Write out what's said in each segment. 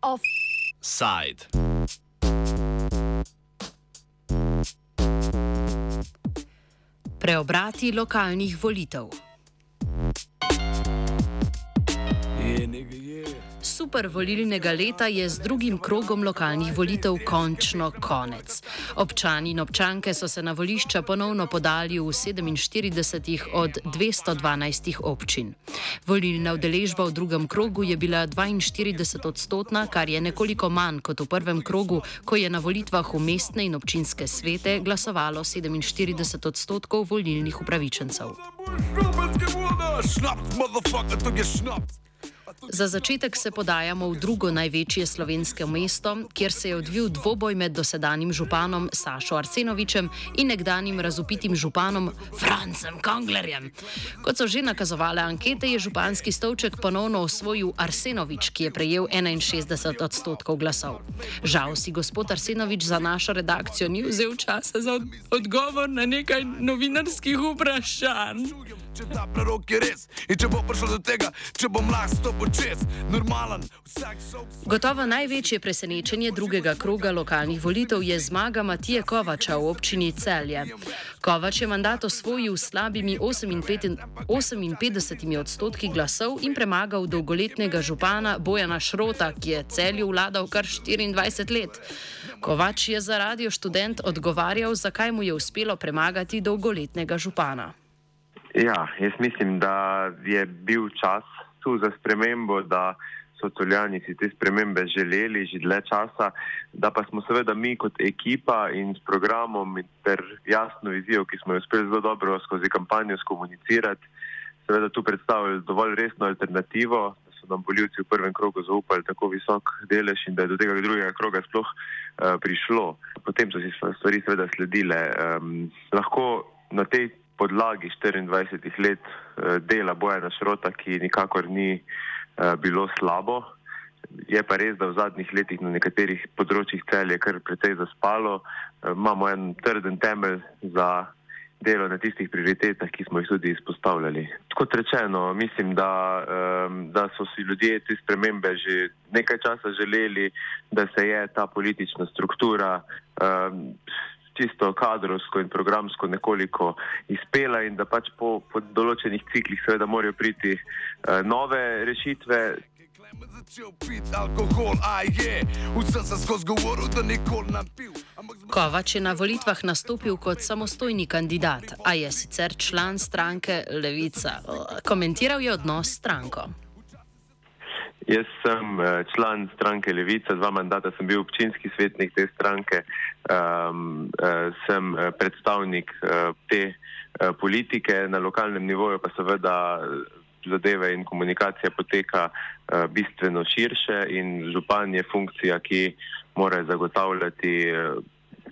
Offside. Preobrati lokalnih volitev. Super volilnega leta je z drugim krogom lokalnih volitev končno konec. Občani in občanke so se na volišča ponovno podali v 47 od 212 občin. Volilna udeležba v drugem krogu je bila 42 odstotna, kar je nekoliko manj kot v prvem krogu, ko je na volitvah v mestne in občinske svete glasovalo 47 odstotkov volilnih upravičencev. Schnaps, motherfucker, to je schnaps. Za začetek se podajamo v drugo največje slovensko mesto, kjer se je odvil dvoboj med dosedanjim županom Sašo Arsenovičem in nekdanjim razupitim županom Francem Konglerjem. Kot so že nakazovale ankete, je županski stolček ponovno osvojil Arsenovič, ki je prejel 61 odstotkov glasov. Žal si gospod Arsenovič za našo redakcijo ni vzel časa za od odgovor na nekaj novinarskih vprašanj. Če ta prerok je res in če bo prišlo do tega, če bom lahko stopil čez, normalen, vsak šok. Gotovo največje presenečenje drugega kroga lokalnih volitev je zmaga Matije Kovača v občini Celje. Kovač je mandat osvojil s slabimi 58 58 odstotki glasov in premagal dolgoletnega župana Bojana Šrota, ki je Celju vladal kar 24 let. Kovač je za radio študent odgovarjal, zakaj mu je uspelo premagati dolgoletnega župana. Ja, jaz mislim, da je bil čas tu za spremembo, da so Toljani si te spremembe želeli že dlje časa, da pa smo seveda mi kot ekipa in s programom ter jasno vizijo, ki smo jo uspeli zelo dobro skozi kampanjo skomunicirati, seveda tu predstavili dovolj resno alternativo, da so nam voljivci v prvem krogu zaupali tako visok delež in da je do tega drugega kroga sploh uh, prišlo. Potem so si stvari seveda sledile. Um, lahko na tej podlagi 24 let eh, dela Bojana Šrota, ki nikakor ni eh, bilo slabo. Je pa res, da v zadnjih letih na nekaterih področjih cel je kar precej zaspalo. Eh, imamo en trden temelj za delo na tistih prioritetah, ki smo jih tudi izpostavljali. Kot rečeno, mislim, da, da so si ljudje te spremembe že nekaj časa želeli, da se je ta politična struktura čisto kadrovsko in programsko nekoliko izpela in da pač po, po določenih ciklih seveda morajo priti uh, nove rešitve. Kovač je na volitvah nastopil kot samostojni kandidat, a je sicer član stranke Levica. Komentiral je odnos s stranko. Jaz sem eh, član stranke Levica, dva mandata sem bil občinski svetnik te stranke, um, sem eh, predstavnik te politike na lokalnem nivoju, pa seveda zadeve in komunikacija poteka bistveno širše in župan je funkcija, ki mora zagotavljati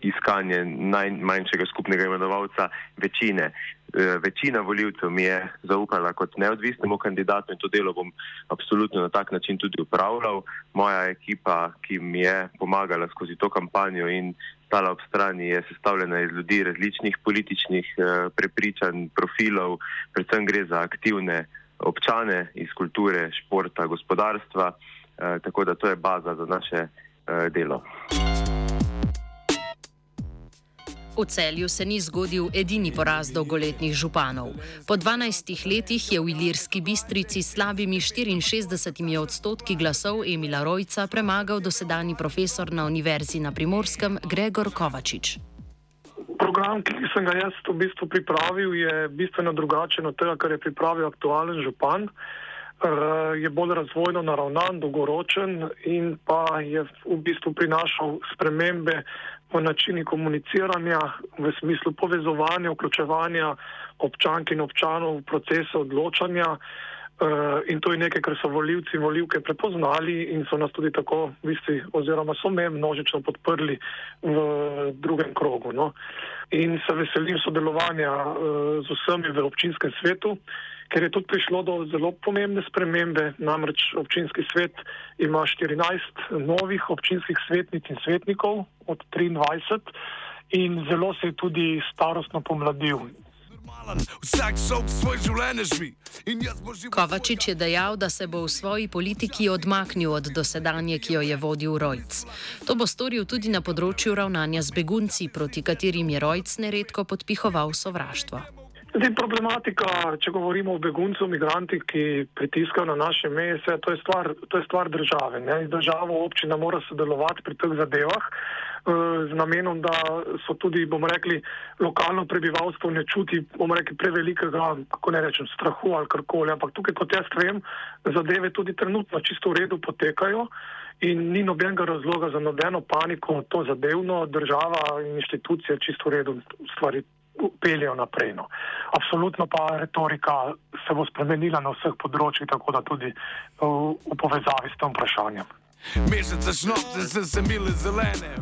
iskanje najmanjšega skupnega imenovalca večine. E, večina voljivcev mi je zaupala kot neodvisnemu kandidatu in to delo bom absolutno na tak način tudi upravljal. Moja ekipa, ki mi je pomagala skozi to kampanjo in stala ob strani, je sestavljena iz ljudi različnih političnih e, prepričanj, profilov, predvsem gre za aktivne občane iz kulture, športa, gospodarstva, e, tako da to je baza za naše delo. V celju se ni zgodil edini poraz dolgoletnih županov. Po 12 letih je v Ilirski bistrici s slabimi 64 odstotki glasov Emila Rojca premagal dosedani profesor na Univerzi na Primorskem Gregor Kovačič. Program, ki sem ga jaz v bistvu pripravil, je bistveno drugačen od tega, kar je pripravil aktualen župan. Eh, je bolj razvojno naravnan, dolgoročen in pa je v bistvu prinašal spremembe v načini komuniciranja, v smislu povezovanja, vključevanja občank in občanov v procese odločanja. Uh, in to je nekaj, kar so voljivci in voljivke prepoznali in so nas tudi tako, visti, oziroma so me množično podprli v drugem krogu. No. In se veselim sodelovanja uh, z vsemi v občinskem svetu. Ker je tudi prišlo do zelo pomembne spremembe. Namreč občinski svet ima 14 novih občinskih svetnic in svetnikov od 23 in zelo se je tudi starostno pomladil. Kovačič je dejal, da se bo v svoji politiki odmaknil od dosedanje, ki jo je vodil Rojc. To bo storil tudi na področju ravnanja z begunci, proti katerim je Rojc neredko podpihoval sovraštvo. Zdaj, problematika, če govorimo o beguncu, migrantih, ki pritiskajo na naše meje, to je stvar, to je stvar države. Ne? Država, občina mora sodelovati pri teh zadevah eh, z namenom, da so tudi, bomo rekli, lokalno prebivalstvo ne čuti, bomo rekli, prevelikega, kako ne rečem, strahu ali karkoli. Ampak tukaj, kot jaz vem, zadeve tudi trenutno čisto v redu potekajo in ni nobenega razloga za nobeno paniko, to zadevno država in inštitucije čisto v redu stvari peljejo naprej. No. Absolutno pa retorika se bo spremenila na vseh področjih, tako da tudi v, v povezavi s tem vprašanjem. Mesece šnopce se semile zelene.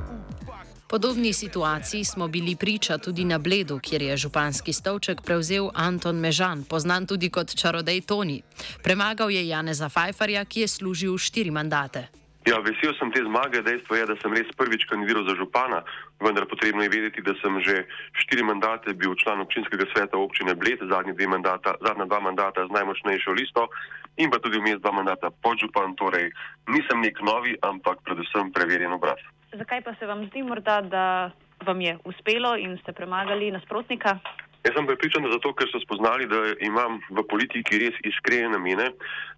Podobni situaciji smo bili priča tudi na Bledu, kjer je županski stolček prevzel Anton Mežan, poznan tudi kot čarodej Toni. Premagal je Janeza Fajfarja, ki je služil štiri mandate. Ja, vesel sem te zmage. Dejstvo je, da sem res prvič kandidiral za župana, vendar potrebno je vedeti, da sem že štiri mandate bil član občinskega sveta občine Bled, zadnja dva mandata z najmočnejšo listo in pa tudi vmes dva mandata podžupan. Torej, nisem nek novi, ampak predvsem preverjen obraz. Zakaj pa se vam zdi morda, da vam je uspelo in ste premagali nasprotnika? Jaz sem pripričan, zato ker so spoznali, da imam v politiki res iskrene namene,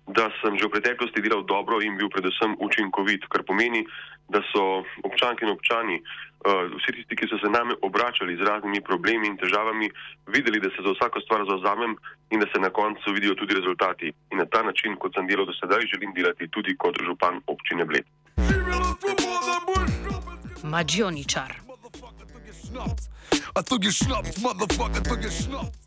da sem že v preteklosti delal dobro in bil predvsem učinkovit, kar pomeni, da so občanke in občani, uh, vsi tisti, ki so se name obračali z raznimi problemi in težavami, videli, da se za vsako stvar zauzamem in da se na koncu vidijo tudi rezultati. In na ta način, kot sem delal do sedaj, želim delati tudi kot župan občine Bled. Mađioničar. I took your schnapps, motherfucker, took your schnapps.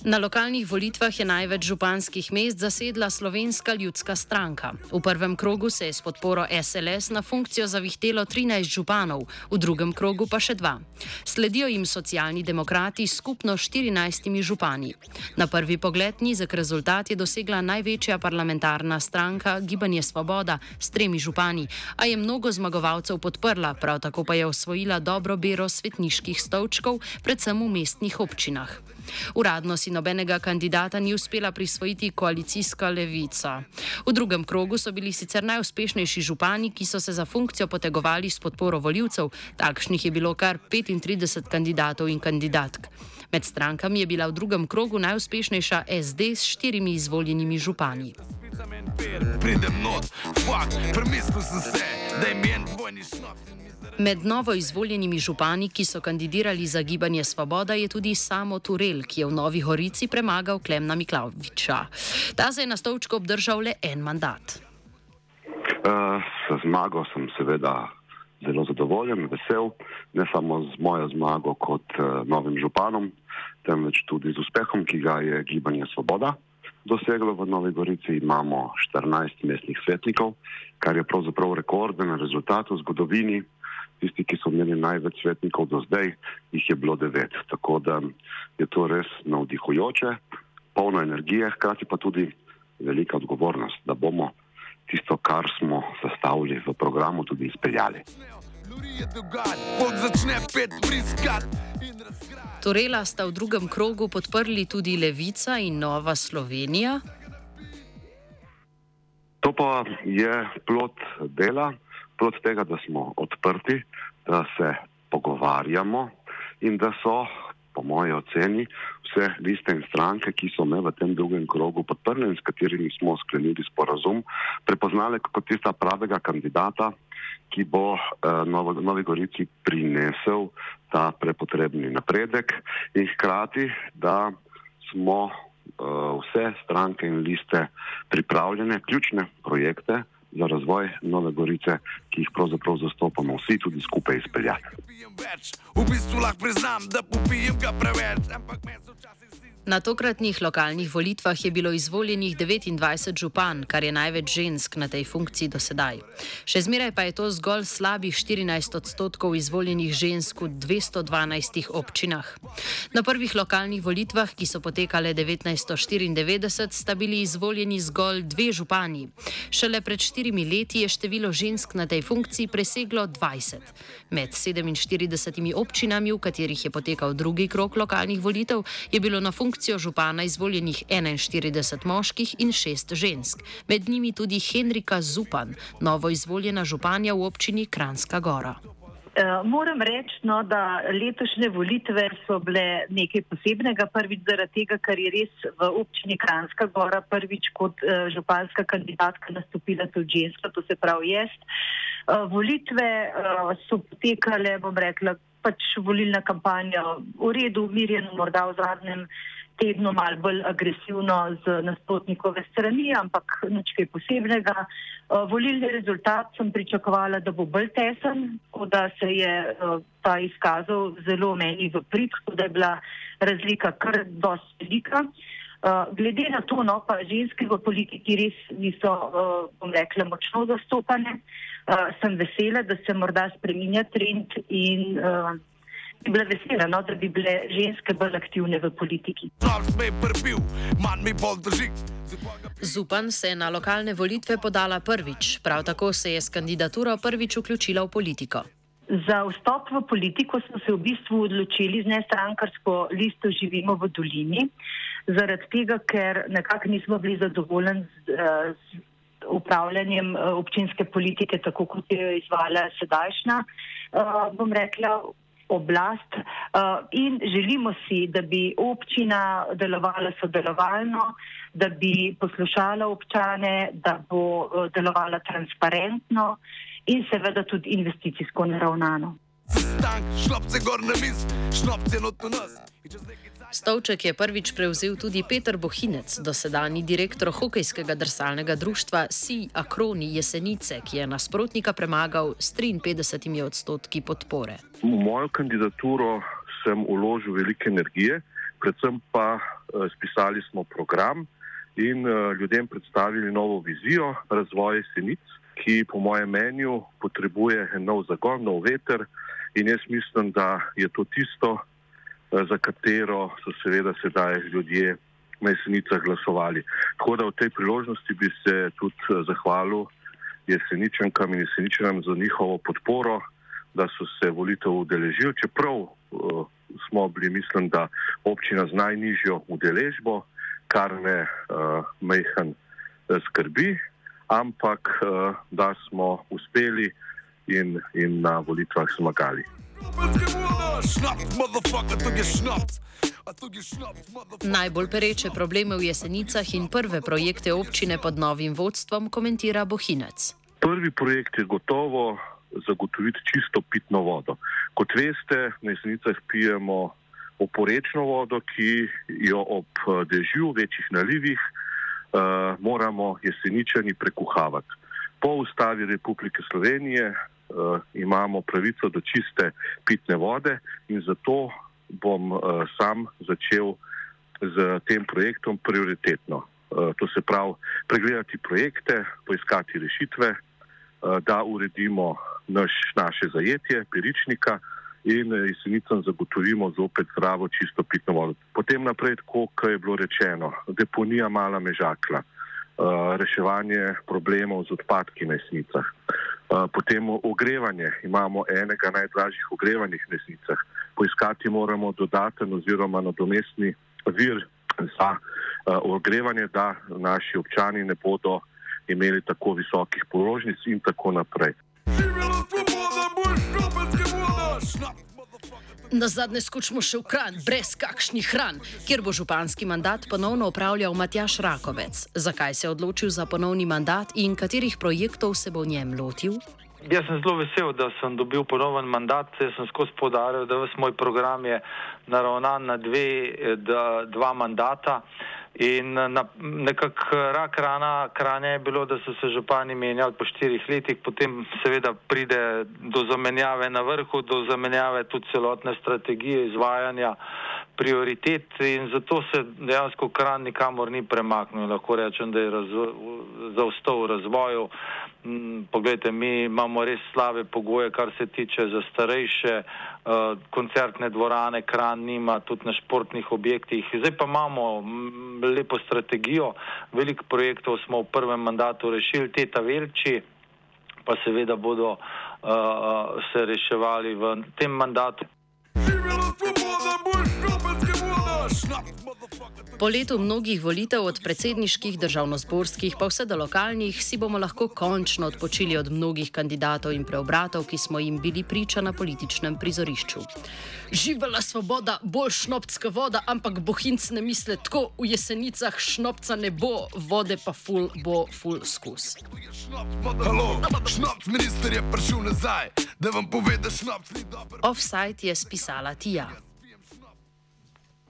Na lokalnih volitvah je največ županskih mest zasedla slovenska ljudska stranka. V prvem krogu se je s podporo SLS na funkcijo zavihtelo 13 županov, v drugem krogu pa še dva. Sledijo jim socialni demokrati s skupno 14 župani. Na prvi pogled nizek rezultat je dosegla največja parlamentarna stranka Gibanje Svoboda s tremi župani, a je mnogo zmagovalcev podprla, prav tako pa je osvojila dobro bero svetniških stolčkov, predvsem v mestnih občinah. Uradno si nobenega kandidata ni uspela prisvojiti koalicijska levica. V drugem krogu so bili sicer najuspešnejši župani, ki so se za funkcijo potegovali s podporo voljivcev, takšnih je bilo kar 35 kandidatov in kandidatk. Med strankami je bila v drugem krogu najuspešnejša SD s štirimi izvoljenimi župani. Pridem not, fuck, premislil sem se, da je meni dvojni šnop. Med novo izvoljenimi župani, ki so kandidirali za gibanje Svoboda, je tudi samo Turel, ki je v Novi Gorici premagal Klemna Miklaviča. Ta se je na stolčku obdržal le en mandat. Uh, z zmago sem seveda zelo zadovoljen, vesel, ne samo z mojo zmago kot uh, novim županom, temveč tudi z uspehom, ki ga je gibanje Svoboda doseglo v Novi Gorici. Imamo 14 mestnih svetnikov, kar je pravzaprav rekorden rezultat v zgodovini tisti, ki so imeli največ svetnikov do zdaj, jih je bilo devet. Tako da je to res navdihujoče, polno energije, hkrati pa tudi velika odgovornost, da bomo tisto, kar smo zastavili v programu, tudi izpeljali. Torela sta v drugem krogu podprli tudi Levica in Nova Slovenija. To pa je plot dela plot tega, da smo odprti, da se pogovarjamo in da so, po moji oceni, vse liste in stranke, ki so me v tem drugem krogu podprli in s katerimi smo sklenili sporazum, prepoznali kot tista pravega kandidata, ki bo eh, Novo, Novi Gorici prinesel ta prepotrebni napredek in hkrati, da smo uh, vse stranke in liste pripravljene, ključne projekte, za razvoj Nove Gorice, ki jih pravzaprav zastopamo vsi tudi skupaj izpeljati. V bistvu lahko priznam, da popijem ga preveč, ampak me so včasih. Na tokratnih lokalnih volitvah je bilo izvoljenih 29 župan, kar je največ žensk na tej funkciji do sedaj. Še zmeraj pa je to zgolj slabih 14 odstotkov izvoljenih žensk v 212 občinah. Na prvih lokalnih volitvah, ki so potekale 1994, sta bili izvoljeni zgolj dve župani. Šele pred štirimi leti je število žensk na tej funkciji preseglo 20. Med 47 občinami, v katerih je potekal drugi krok lokalnih volitev, je bilo na funkciji funkcijo župana izvoljenih 41 moških in 6 žensk, med njimi tudi Henrika Zupan, novo izvoljena županja v občini Kranska Gora. Uh, moram reči, no, da letošnje volitve so bile nekaj posebnega. Prvič zaradi tega, ker je res v občini Kranska Gora prvič kot uh, županska kandidatka nastopila tudi ženska, to se pravi jaz. Uh, volitve so potekale, bom rekla, pač volilna kampanja v redu, umirjeno, morda v zadnjem tednu malo bolj agresivno z nasprotnikove strani, ampak nič kaj posebnega. Uh, volilni rezultat sem pričakovala, da bo bolj tesen, tako da se je uh, ta izkazal zelo meni v prid, tako da je bila razlika kar dosti velika. Uh, glede na to, no, pa ženske v politiki res niso, bom rekla, močno zastopane, uh, sem vesela, da se morda spreminja trend in uh, bi bila vesela, no, da bi bile ženske bolj aktivne v politiki. Zupan se je na lokalne volitve podala prvič, prav tako se je s kandidaturo prvič vključila v politiko. Za vstop v politiko smo se v bistvu odločili z nestrankarsko listo Živimo v dolini, zaradi tega, ker nekako nismo bili zadovoljni z, eh, z upravljanjem eh, občinske politike, tako kot je izvala sedajšnja, uh, bom rekla, oblast uh, in želimo si, da bi občina delovala sodelovalno, da bi poslušala občane, da bo delovala transparentno in seveda tudi investicijsko naravnano. Stovček je prvič prevzel tudi Peter Bohinec, dosedani direktor hokejskega drsalnega društva Si Akroni Jesenice, ki je nasprotnika premagal s 53 odstotki podpore. V mojo kandidaturo sem uložil veliko energije, predvsem pa uh, spisali smo program in uh, ljudem predstavili novo vizijo razvoja Jesenic, ki po mojem mnenju potrebuje nov zagon, nov veter in jaz mislim, da je to tisto, Eh, za katero so seveda sedaj ljudje na jesenicah glasovali. Tako da v tej priložnosti bi se tudi eh, zahvalil jeseničankam in jeseničanom za njihovo podporo, da so se volitev udeležili, čeprav uh, smo bili, mislim, da občina z najnižjo udeležbo, kar me uh, mehan uh, skrbi, ampak uh, da smo uspeli in, in na volitvah zmagali. Najbolj pereče probleme v jesenicah in prve projekte občine pod novim vodstvom komentira Bohinec. Prvi projekt je gotovo zagotoviti čisto pitno vodo. Kot veste, na jesenicah pijemo oporečno vodo, ki jo ob dežju, večjih nalivih, uh, moramo jeseničani prekuhavati. Po ustavi Republike Slovenije uh, imamo pravico do čiste pitne vode in zato bom uh, sam začel z tem projektom prioritetno. Uh, to se pravi, pregledati projekte, poiskati rešitve, uh, da uredimo naš, naše zajetje, piričnika in jesenicam zagotovimo zopet zdravo, čisto pitno vodo. Potem naprej, kot je bilo rečeno, deponija mala mežakla, uh, reševanje problemov z odpadki na jesenicah. Potem ogrevanje, imamo enega najdražjih ogrevanih v resnicah. Poiskati moramo dodaten oziroma nadomestni vir za ogrevanje, da naši občani ne bodo imeli tako visokih položnic in tako naprej. Na zadnje skočimo še v kran, brez kakšnih hran, kjer bo županski mandat ponovno upravljal Matjaš Rakovec. Zakaj se je odločil za ponovni mandat in katerih projektov se bo v njem lotil? Jaz sem zelo vesel, da sem dobil ponoven mandat. Jaz sem skozi podaril, da vse moj program je naravnan na dve, da, dva mandata. In na, nekako rak rana kranja je bilo, da so se župani menjali po štirih letih, potem seveda pride do zamenjave na vrhu, do zamenjave tudi celotne strategije izvajanja prioritet in zato se dejansko kran nikamor ni premaknil. Lahko rečem, da je razvo zaostal v razvoju. Mm, poglejte, mi imamo res slabe pogoje, kar se tiče za starejše, koncertne dvorane, kran nima, tudi na športnih objektih. Zdaj pa imamo mm, lepo strategijo, veliko projektov smo v prvem mandatu rešili, te ta velči pa seveda bodo uh, se reševali v tem mandatu. Živela svoboda, boj škopenske voda! Po letu mnogih volitev, od predsedniških, državno-zborskih pa vse do lokalnih, si bomo lahko končno odpočili od mnogih kandidatov in preobratov, ki smo jim bili priča na političnem prizorišču. Živela svoboda, bolj šnopska voda, ampak bohinc ne misli tako, v jesenicah šnopca ne bo, vode pa ful bo ful skus. Offside je spisala Tija.